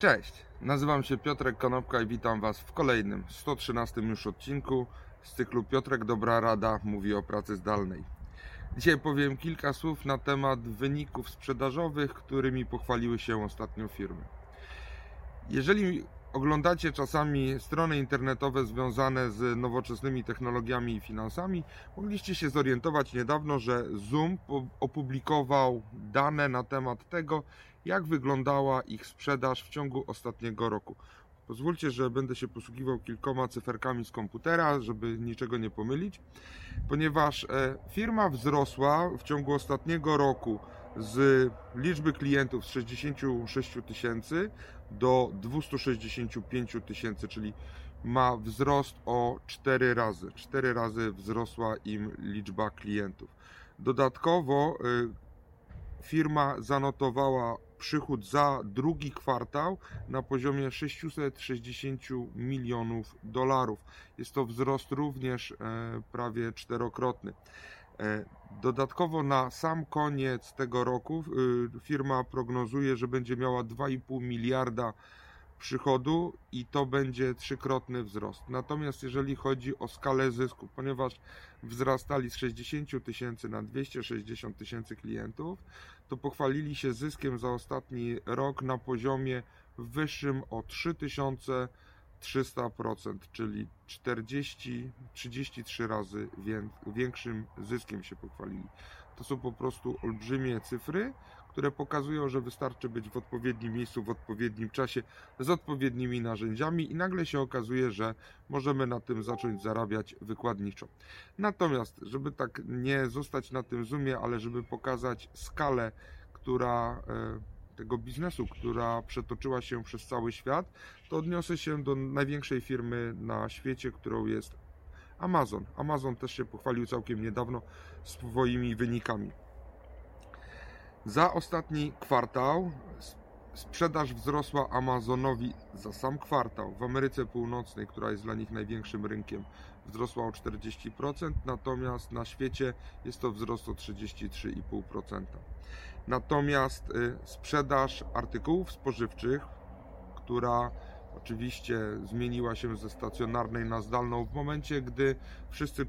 Cześć, nazywam się Piotrek Konopka i witam Was w kolejnym, 113 już odcinku z cyklu Piotrek Dobra Rada mówi o pracy zdalnej. Dzisiaj powiem kilka słów na temat wyników sprzedażowych, którymi pochwaliły się ostatnio firmy. Jeżeli oglądacie czasami strony internetowe związane z nowoczesnymi technologiami i finansami, mogliście się zorientować niedawno, że Zoom opublikował dane na temat tego, jak wyglądała ich sprzedaż w ciągu ostatniego roku. Pozwólcie, że będę się posługiwał kilkoma cyferkami z komputera, żeby niczego nie pomylić, ponieważ e, firma wzrosła w ciągu ostatniego roku z liczby klientów z 66 tysięcy do 265 tysięcy, czyli ma wzrost o 4 razy. 4 razy wzrosła im liczba klientów. Dodatkowo y, firma zanotowała przychód za drugi kwartał na poziomie 660 milionów dolarów. Jest to wzrost również e, prawie czterokrotny. E, dodatkowo na sam koniec tego roku y, firma prognozuje, że będzie miała 2,5 miliarda przychodu i to będzie trzykrotny wzrost. Natomiast jeżeli chodzi o skalę zysku, ponieważ wzrastali z 60 tysięcy na 260 tysięcy klientów, to pochwalili się zyskiem za ostatni rok na poziomie wyższym o 3000 300%, czyli 40, 33 razy większym zyskiem się pochwalili. To są po prostu olbrzymie cyfry, które pokazują, że wystarczy być w odpowiednim miejscu, w odpowiednim czasie, z odpowiednimi narzędziami i nagle się okazuje, że możemy na tym zacząć zarabiać wykładniczo. Natomiast, żeby tak nie zostać na tym zoomie, ale żeby pokazać skalę, która e, tego biznesu, która przetoczyła się przez cały świat, to odniosę się do największej firmy na świecie, którą jest Amazon. Amazon też się pochwalił całkiem niedawno swoimi wynikami. Za ostatni kwartał sprzedaż wzrosła Amazonowi za sam kwartał w Ameryce Północnej, która jest dla nich największym rynkiem, wzrosła o 40%, natomiast na świecie jest to wzrost o 33,5%. Natomiast y, sprzedaż artykułów spożywczych, która oczywiście zmieniła się ze stacjonarnej na zdalną w momencie, gdy wszyscy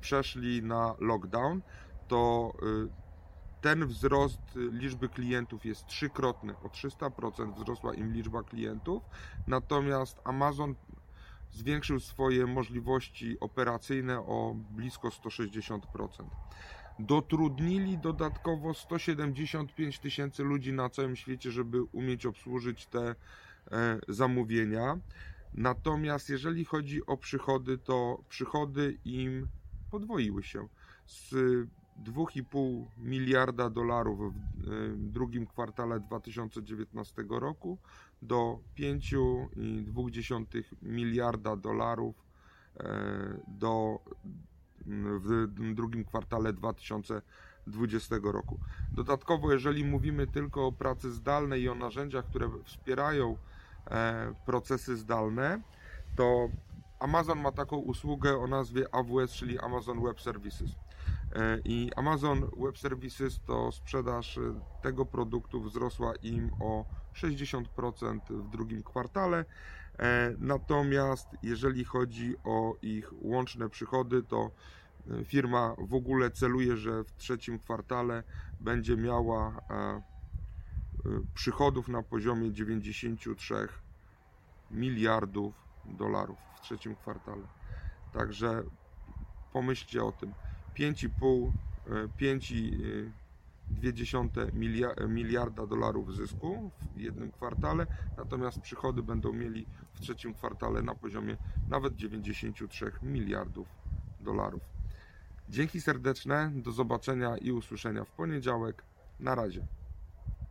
przeszli na lockdown, to y, ten wzrost liczby klientów jest trzykrotny, o 300% wzrosła im liczba klientów, natomiast Amazon zwiększył swoje możliwości operacyjne o blisko 160%. Dotrudnili dodatkowo 175 tysięcy ludzi na całym świecie, żeby umieć obsłużyć te e, zamówienia. Natomiast jeżeli chodzi o przychody, to przychody im podwoiły się z 2,5 miliarda dolarów w e, drugim kwartale 2019 roku do 5,2 miliarda dolarów e, do, w drugim kwartale 2020 roku. Dodatkowo, jeżeli mówimy tylko o pracy zdalnej i o narzędziach, które wspierają e, procesy zdalne, to Amazon ma taką usługę o nazwie AWS, czyli Amazon Web Services. E, I Amazon Web Services to sprzedaż e, tego produktu wzrosła im o 60% w drugim kwartale. E, natomiast jeżeli chodzi o ich łączne przychody, to firma w ogóle celuje, że w trzecim kwartale będzie miała przychodów na poziomie 93 miliardów dolarów w trzecim kwartale. Także pomyślcie o tym. 5,5 5,2 e, miliarda dolarów zysku w jednym kwartale, natomiast przychody będą mieli w trzecim kwartale na poziomie nawet 93 miliardów dolarów. Dzięki serdeczne, do zobaczenia i usłyszenia w poniedziałek. Na razie.